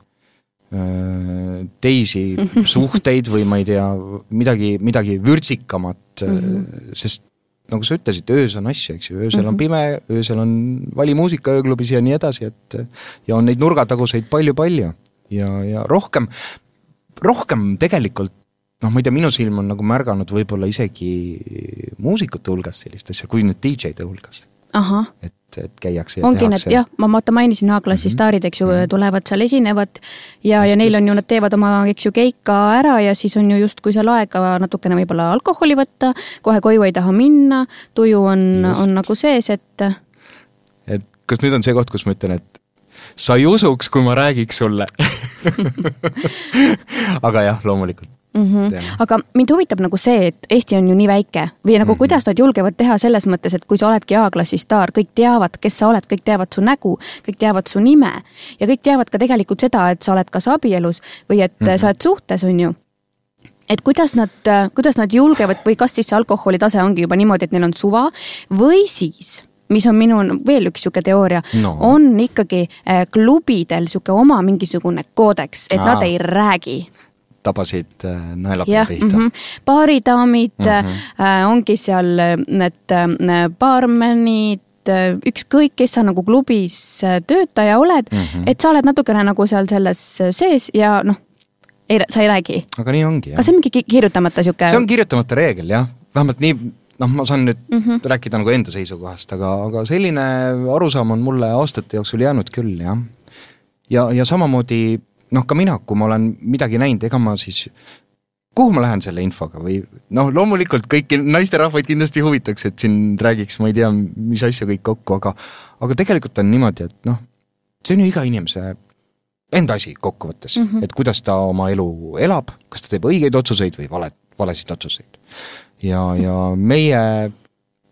teisi suhteid või ma ei tea, midagi, midagi vürtsikamat mm, -hmm. sest nagu sa ütlesid, öös on asju, eks ju, öösel mm -hmm. on mhm. pime, öösel on valimuusika ööklubis ja nii edasi, et ja on neid nurgataguseid palju-palju ja, ja rohkem, rohkem tegelikult noh, ma ei tea, minu silm on nagu märganud võib-olla isegi muusikute hulgas sellist asja, kui nüüd DJ-de hulgas. et et, käiakse ja ongi tehakse. need jah, ma vaata mainisin A-klassi mm -hmm. staarid, eks ju mm, -hmm. tulevad seal, esinevad ja, ja neil on ju, nad teevad oma, eks ju, keika ära ja siis on ju justkui seal aega natukene võib-olla alkoholi võtta, kohe koju ei taha minna, tuju on, on nagu sees, et. et kas nüüd on see koht, kus ma ütlen, et sa ei usuks, kui ma räägiks sulle aga jah, loomulikult mm. -hmm. aga mind huvitab nagu see, et Eesti on ju nii väike või nagu mm -hmm. kuidas nad julgevad teha selles mõttes, et kui sa oledki A-klassi staar, kõik teavad, kes sa oled, kõik teavad su nägu, kõik teavad su nime ja kõik teavad ka tegelikult seda, et sa oled kas abielus või et mm -hmm. sa oled suhtes, on ju et kuidas nad, kuidas nad julgevad või kas siis see alkoholi tase ongi juba niimoodi, et neil on suva või siis mis on minu veel üks sihuke teooria no., on ikkagi äh, klubidel sihuke oma mingisugune koodeks, et Aa. nad ei räägi tabasid äh, naelapea pihta mm. -hmm. baaridaamid mm -hmm. ongi seal need baarmenid, ükskõik, kes sa nagu klubis töötaja oled mm, -hmm. et sa oled natukene nagu seal selles sees ja noh, ei, sa ei räägi. aga nii ongi. kas see on mingi kirjutamata sihuke? see on kirjutamata reegel jah, vähemalt nii, noh, ma saan nüüd mm -hmm. rääkida nagu enda seisukohast, aga, aga selline arusaam on mulle aastate jooksul jäänud küll jah. ja, ja samamoodi noh, ka mina, kui ma olen midagi näinud, ega ma siis kuhu ma lähen selle infoga või noh, loomulikult kõiki naisterahvaid kindlasti huvitaks, et siin räägiks, ma ei tea, mis asju kõik kokku, aga aga tegelikult on niimoodi, et noh, see on ju iga inimese enda asi kokkuvõttes mm, -hmm. et kuidas ta oma elu elab, kas ta teeb õigeid otsuseid või vale, valesid otsuseid. Ja, ja meie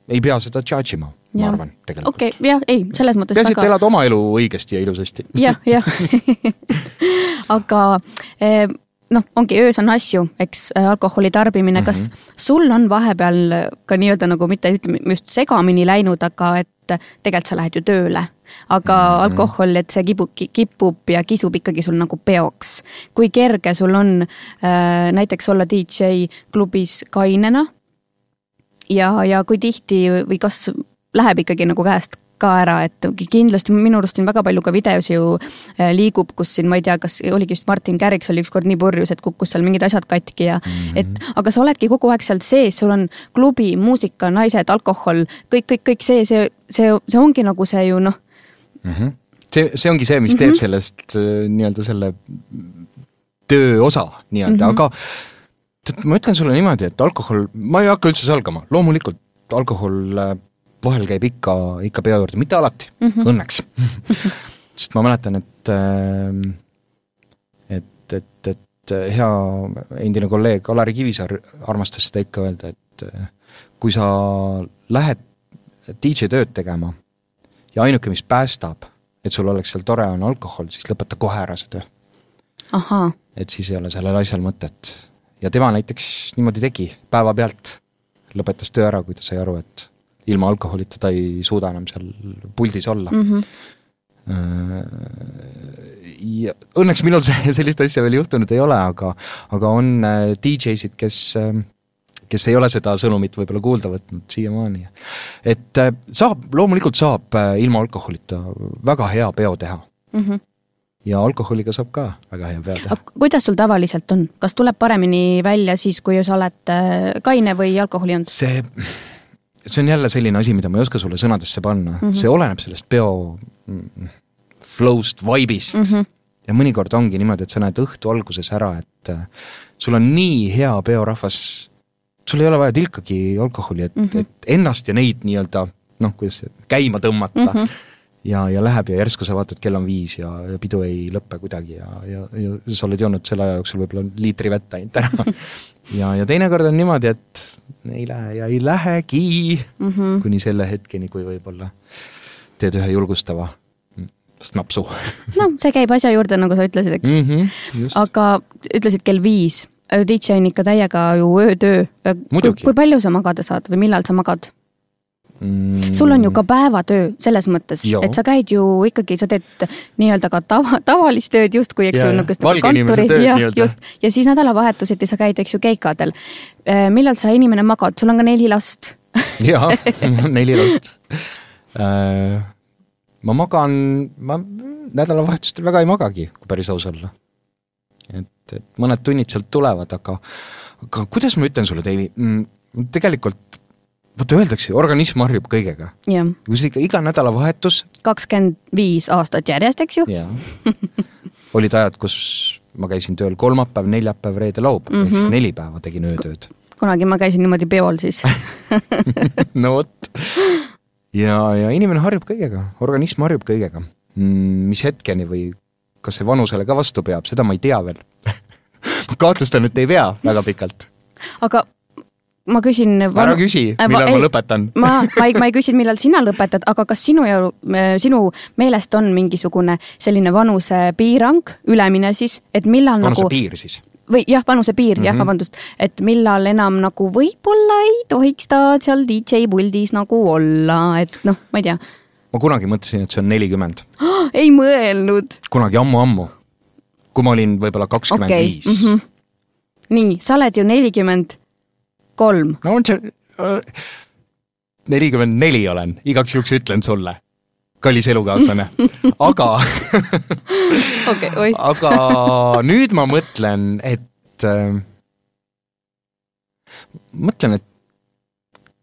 ei pea seda judge ima ma arvan tegelikult. okei okay,, jah, ei, selles mõttes peaasi, et elad oma elu õigesti ja ilusasti. jah, jah aga eh, noh, ongi öös on asju, eks, alkoholi tarbimine, kas mm -hmm. sul on vahepeal ka nii-öelda nagu mitte ütleme just segamini läinud, aga et tegelikult sa lähed ju tööle, aga mm -hmm. alkohol, et see kipub, kipub ja kisub ikkagi sul nagu peoks. kui kerge sul on äh, näiteks olla DJ klubis kainena ja, ja kui tihti või kas läheb ikkagi nagu käest ka ära, et kindlasti minu arust siin väga palju ka videos ju äh, liigub, kus siin, ma ei tea, kas oligi vist Martin Kärriks oli ükskord nii purjus, et kukkus seal mingid asjad katki ja mm -hmm. et aga sa oledki kogu aeg seal sees, sul on klubi, muusika, naised, alkohol, kõik, kõik, kõik see, see, see, see ongi nagu see ju noh mm -hmm.. see, see ongi see, mis mm -hmm. teeb sellest äh, nii-öelda selle töö osa nii-öelda mm, -hmm. aga tead, ma ütlen sulle niimoodi, et alkohol, ma ei hakka üldse salgama, loomulikult alkohol äh, vahel käib ikka, ikka peo juurde, mitte alati mm, -hmm. õnneks sest ma mäletan, et ähm, et, et, et hea endine kolleeg Alari Kivisaar armastas seda ikka öelda, et äh, kui sa lähed DJ tööd tegema ja ainuke, mis päästab, et sul oleks seal tore, on alkohol, siis lõpeta kohe ära see töö. et siis ei ole sellel asjal mõtet. Ja tema näiteks niimoodi tegi, päevapealt lõpetas töö ära, kui ta sai aru, et ilma alkoholita ta ei suuda enam seal puldis olla mm. -hmm. ja õnneks minul see, sellist asja veel juhtunud ei ole, aga, aga on äh, DJ-sid, kes, äh, kes ei ole seda sõnumit võib-olla kuulda võtnud siiamaani. et saab, loomulikult saab ilma alkoholita väga hea peo teha mm. -hmm ja alkoholiga saab ka väga hea peo teha. kuidas sul tavaliselt on, kas tuleb paremini välja siis, kui sa oled kaine või alkoholi olnud? see see on jälle selline asi, mida ma ei oska sulle sõnadesse panna mm, -hmm. see oleneb sellest peo mm, flow'st, vibe'ist mm. -hmm. ja mõnikord ongi niimoodi, et sa näed õhtu alguses ära, et äh, sul on nii hea peorahvas, sul ei ole vaja tilkagi alkoholi, et mm, -hmm. et ennast ja neid nii-öelda noh, kuidas käima tõmmata mm. -hmm ja, ja läheb ja järsku sa vaatad, kell on viis ja, ja pidu ei lõpe kuidagi ja, ja, ja sa oled joonud selle aja jooksul võib-olla liitri vett ainult ära ja, ja teinekord on niimoodi, et ei lähe ja ei lähegi mm -hmm. kuni selle hetkeni, kui võib-olla teed ühe julgustava sest napsu noh, see käib asja juurde, nagu sa ütlesid, eks mm. -hmm, aga ütlesid kell viis, DJ on ikka täiega ju öötöö. Muidugi. kui palju sa magada saad või millal sa magad? Mm, sul on ju ka päevatöö selles mõttes, et sa käid ju ikkagi, sa teed nii-öelda ka tava, tavalist tööd justkui, eks ju, niisugust inimese tööd nii-öelda. just, ja siis nädalavahetuseti sa käid, eks ju, keikadel. millal sa inimene magad, sul on ka neli last. jaa, neli last äh,. ma magan, ma nädalavahetustel väga ei magagi, kui päris aus olla. et, et mõned tunnid sealt tulevad, aga, aga kuidas ma ütlen sulle, Deivi mm,, tegelikult vaata öeldakse, organism harjub kõigega. kui sa ikka iga nädalavahetus kakskümmend viis aastat järjest, eks ju. olid ajad, kus ma käisin tööl kolmapäev, neljapäev, reede, laupäev mm, -hmm. ehk siis neli päeva tegin öötööd. kunagi ma käisin niimoodi peol siis. no vot. ja, ja inimene harjub kõigega, organism harjub kõigega. mis hetkeni või kas see vanusele ka vastu peab, seda ma ei tea veel. ma kahtlustan, et ei pea väga pikalt. aga ma küsin. ära küsi, millal ma lõpetan. ma, ma ei, ma ei küsinud, millal sina lõpetad, aga kas sinu ja sinu meelest on mingisugune selline vanusepiirang, ülemine siis, et millal vanuse nagu siis. või jah, vanusepiir mm, -hmm. jah, Mhm. vabandust, et millal enam nagu võib-olla ei tohiks ta seal DJ puldis nagu olla, et noh, ma ei tea ma kunagi mõtlesin, et see on nelikümmend, oh,, ei mõelnud. kunagi ammu-ammu. kui ma olin võib-olla kakskümmend viis. nii, sa oled ju nelikümmend kolm, no on see, nelikümmend neli olen, igaks juhuks ütlen sulle, kallis elukaaslane, aga okei, oi, aga nüüd ma mõtlen, et äh, mõtlen, et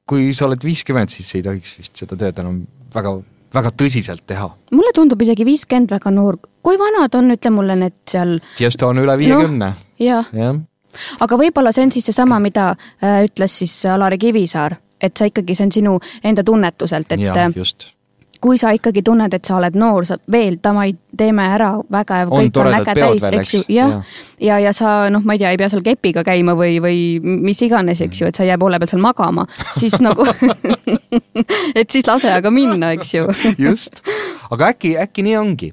kui sa oled viiskümmend, siis ei tohiks vist seda tööd enam väga, väga tõsiselt teha. mulle tundub isegi viiskümmend väga noor, kui vanad on, ütle mulle need seal, Tiesto on üle viiekümne no., jah, jah. Aga võib-olla see on siis seesama, mida äh, ütles siis Alari Kivisaar, et sa ikkagi, see on sinu enda tunnetuselt, et ja äh, just, kui sa ikkagi tunned, et sa oled noor, sa veel davai, teeme ära, vägev, On kõik on äge täis, eks ju jah Jah.. ja, ja sa noh, ma ei tea, ei pea seal kepiga käima või, või mis iganes, eks ju, et sa ei jää poole peal seal magama, siis nagu, et siis lase aga minna, eks ju. just, aga äkki, äkki nii ongi.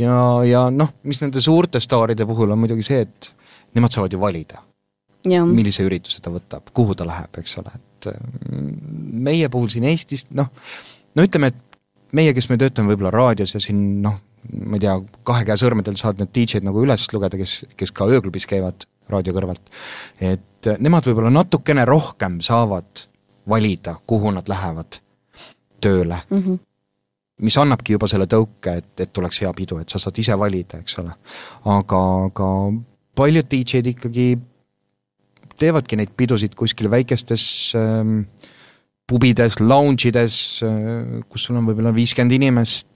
ja, ja noh, mis nende suurte staaride puhul on muidugi see, et nemad saavad ju valida, millise ürituse ta võtab, kuhu ta läheb, eks ole, et mm, meie puhul siin Eestis noh, no ütleme, et meie, kes me töötame võib-olla raadios ja siin noh, ma ei tea, kahe käe sõrmedel saad need DJ-d nagu üles lugeda, kes, kes ka ööklubis käivad raadio kõrvalt, et nemad võib-olla natukene rohkem saavad valida, kuhu nad lähevad tööle mm. -hmm. mis annabki juba selle tõuke, et, et tuleks hea pidu, et sa saad ise valida, eks ole. aga, aga paljud DJ-d ikkagi teevadki neid pidusid kuskil väikestes ähm, pubides, lounge ides äh,, kus sul on võib-olla viiskümmend inimest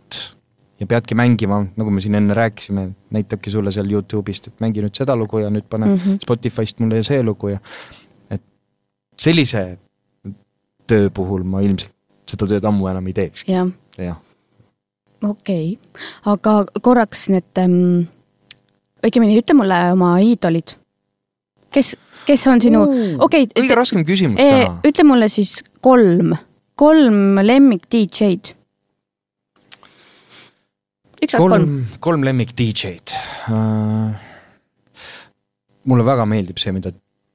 ja peadki mängima, nagu me siin enne rääkisime, näitabki sulle seal Youtube'ist, et mängi nüüd seda lugu ja nüüd pane mm. -hmm. Spotify'st mulle see lugu ja et sellise töö puhul ma ilmselt seda tööd ammu enam ei teekski, jah, jah. okei okay., aga korraks need ähm,, õigemini ütle mulle oma iidolid. kes, kes on sinu, okei kõige raskem küsimus e, täna. ütle mulle siis kolm, kolm lemmik DJ-d. kolm. kolm, kolm lemmik DJ-d uh,. mulle väga meeldib see, mida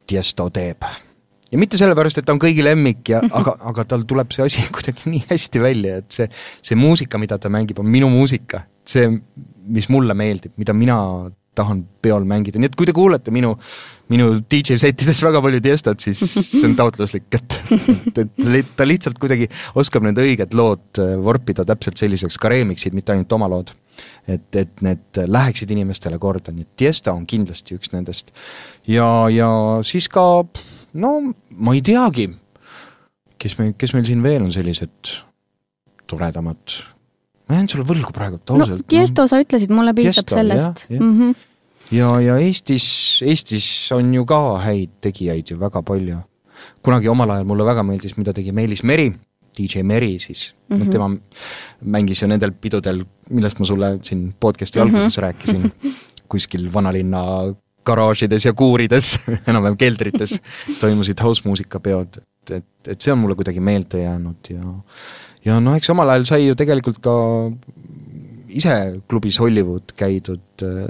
Tiesto teeb ja mitte sellepärast, et ta on kõigi lemmik ja aga, aga tal tuleb see asi kuidagi nii hästi välja, et see, see muusika, mida ta mängib, on minu muusika. see, mis mulle meeldib, mida mina tahan peol mängida, nii et kui te kuulete minu, minu DJ settides väga palju Tiestot, siis see on taotluslik, et, et, ta lihtsalt kuidagi oskab need õiged lood äh, vorpida täpselt selliseks, ka remix'id, mitte ainult oma lood. et, et need läheksid inimestele korda, nii et Tiesto on kindlasti üks nendest. ja, ja siis ka no ma ei teagi, kes me, kes meil siin veel on sellised toredamad, ma jään sulle võlgu praegu, no ausalt. Tiesto sa ütlesid, mulle piisab Tiesto, sellest. Mm -hmm. ja, ja Eestis, Eestis on ju ka häid tegijaid ju väga palju. kunagi omal ajal mulle väga meeldis, mida tegi Meelis Meri, DJ Meri siis mm, -hmm. Noh tema mängis ju nendel pidudel, millest ma sulle siin podcast'i mm -hmm. alguses rääkisin, kuskil vanalinna garaažides ja kuurides, enam-vähem keldrites toimusid house-muusikapeod, et, et, et see on mulle kuidagi meelde jäänud ja ja noh, eks omal ajal sai ju tegelikult ka ise klubis Hollywood käidud äh,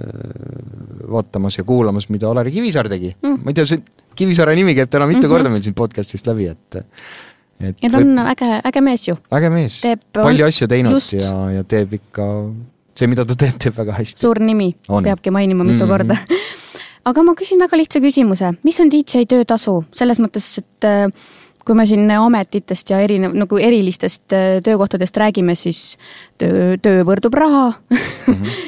vaatamas ja kuulamas, mida Alari Kivisaar tegi mm.. ma ei tea, see Kivisaare nimi käib täna mitu mm -hmm. korda meil siin podcast'ist läbi, et et ja ta on võib... äge, äge mees ju. äge mees, palju asju teinud just. ja, ja teeb ikka, see, mida ta teeb, teeb väga hästi. suur nimi, peabki mainima mitu mm -hmm. korda aga ma küsin väga lihtsa küsimuse, mis on DJ töötasu, selles mõttes, et äh, kui me siin ametitest ja erinev, nagu erilistest äh, töökohtadest räägime, siis töö, töö võrdub raha mm. -hmm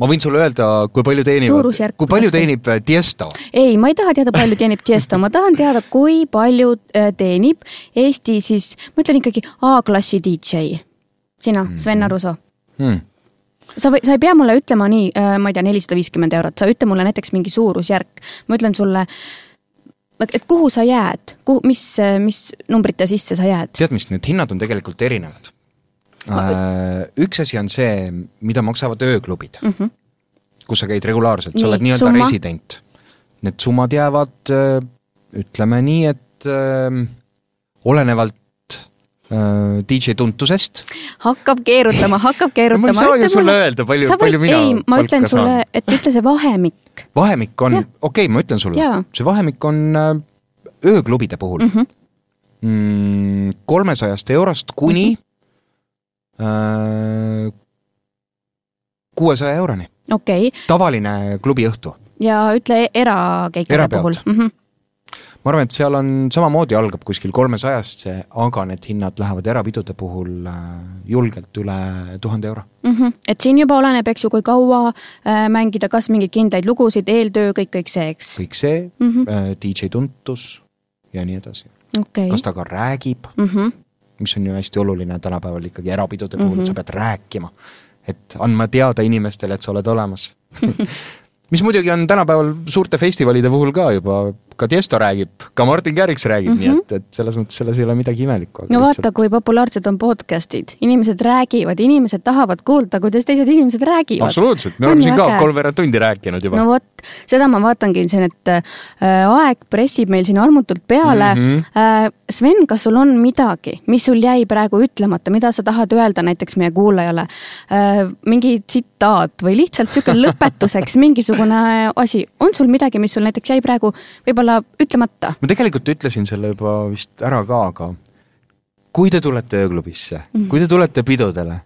ma võin sulle öelda, kui palju teenivad, kui palju teenib äh, Tiesto? ei, ma ei taha teada, palju teenib Tiesto, ma tahan teada, kui palju äh, teenib Eesti siis, ma ütlen ikkagi A-klassi DJ. sina mm., Sven Arusoo mm.. sa või, sa ei pea mulle ütlema nii, äh, ma ei tea, nelisada viiskümmend eurot, sa ütle mulle näiteks mingi suurusjärk. ma ütlen sulle, et kuhu sa jääd, kuhu, mis, mis numbrite sisse sa jääd? tead mis, need hinnad on tegelikult erinevad Äh, üks asi on see, mida maksavad ööklubid mm, -hmm. kus sa käid regulaarselt, sa oled nii-öelda resident. Need summad jäävad, äh, ütleme nii, et öö, äh, olenevalt DJ tuntusest. hakkab keerutama, hakkab keerutama no,. ma ei saa ju sulle mulle... öelda, palju, palju mina ei, ma ütlen sulle, et ütle see vahemik. vahemik on, okei okay,, ma ütlen sulle, see vahemik on ööklubide puhul mhm. mm, kolmesajast -hmm. mm, eurost kuni mm -hmm Äh, kuuesaja euroni. okei okay.. tavaline klubiõhtu. ja ütle erakeikade puhul mm. -hmm. Ma arvan, et seal on samamoodi algab kuskil kolmesajast see, aga need hinnad lähevad erapidude puhul äh, julgelt üle tuhande euro mm. -hmm. et siin juba oleneb, eks ju, kui kaua äh, mängida, kas mingeid kindlaid lugusid, eeltöö, kõik, kõik see, eks? kõik see mm, -hmm. äh, DJ tuntus ja nii edasi okay.. kas ta ka räägib mm, -hmm mis on ju hästi oluline tänapäeval ikkagi erapidude puhul mm, -hmm. et sa mhm. pead rääkima. et andma teada inimestele, et sa oled olemas mis muidugi on tänapäeval suurte festivalide puhul ka juba ka Tiesto räägib, ka Martin Garrix räägib mm, -hmm. nii et, et selles mõttes selles ei ole midagi imelikku. no vaata lihtsalt..., kui populaarsed on podcast'id, inimesed räägivad, inimesed tahavad kuulda, kuidas teised inimesed räägivad. absoluutselt, me oleme siin ka kolmveerand tundi rääkinud juba. no vot, seda ma vaatangi siin, et äh, aeg pressib meil siin armutult peale mm. -hmm. Äh, Sven, kas sul on midagi, mis sul jäi praegu ütlemata, mida sa tahad öelda näiteks meie kuulajale äh,? mingi tsitaat või lihtsalt niisugune lõpetuseks mingisugune asi, on sul midagi, mis sul näiteks jäi praegu võib-olla võib-olla ütlemata. ma tegelikult ütlesin selle juba vist ära ka, aga kui te tulete ööklubisse mm, -hmm. kui te tulete pidudele,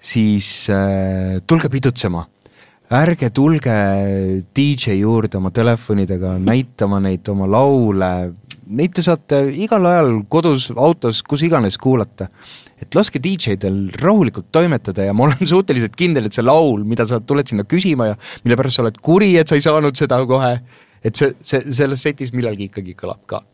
siis äh, tulge pidutsema. ärge tulge DJ juurde oma telefonidega näitama neid oma laule, neid te saate igal ajal kodus, autos, kus iganes kuulata. et laske DJ-del rahulikult toimetada ja ma olen suhteliselt kindel, et see laul, mida sa tuled sinna küsima ja mille pärast sa oled kuri, et sa ei saanud seda kohe et see, see selles setis millalgi ikkagi kõlab ka.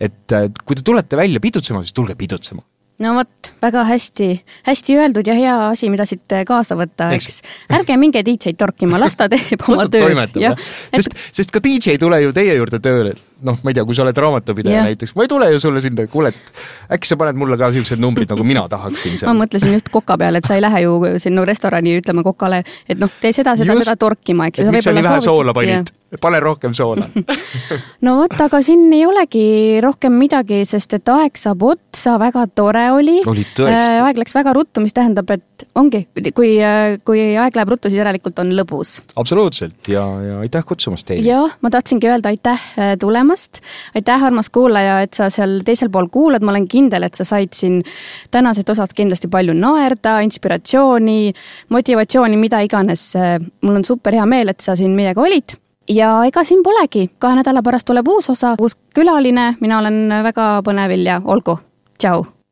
et kui te tulete välja pidutsema, siis tulge pidutsema no vot, väga hästi, hästi öeldud ja hea asi, mida siit kaasa võtta, eks. ärge minge DJ-d torkima, las ta teeb oma tööd. sest et..., sest ka DJ ei tule ju teie juurde tööle, noh, ma ei tea, kui sa oled raamatupidaja näiteks, ma ei tule ju sulle sinna, kuule, et äkki sa paned mulle ka siuksed numbrid, nagu mina tahaksin seal. ma mõtlesin just koka peale, et sa ei lähe ju sinna restorani ütlema kokale, et noh, tee seda, seda, seda torkima, eks ju. miks sa nii vähe soola panid? Pane rohkem soola no vot, aga siin ei olegi rohkem midagi, sest et aeg saab otsa, väga tore oli. oli tõesti. Äh, aeg läks väga ruttu, mis tähendab, et ongi, kui, äh, kui aeg läheb ruttu, siis järelikult on lõbus. absoluutselt ja, ja aitäh kutsumast teile. jah, ma tahtsingi öelda aitäh äh, tulemast. aitäh, armas kuulaja, et sa seal teisel pool kuulad, ma olen kindel, et sa said siin tänasest osast kindlasti palju naerda, inspiratsiooni, motivatsiooni, mida iganes. mul on super hea meel, et sa siin meiega olid ja ega siin polegi, kahe nädala pärast tuleb uus osa, uus külaline, mina olen väga põnevil ja olgu, tšau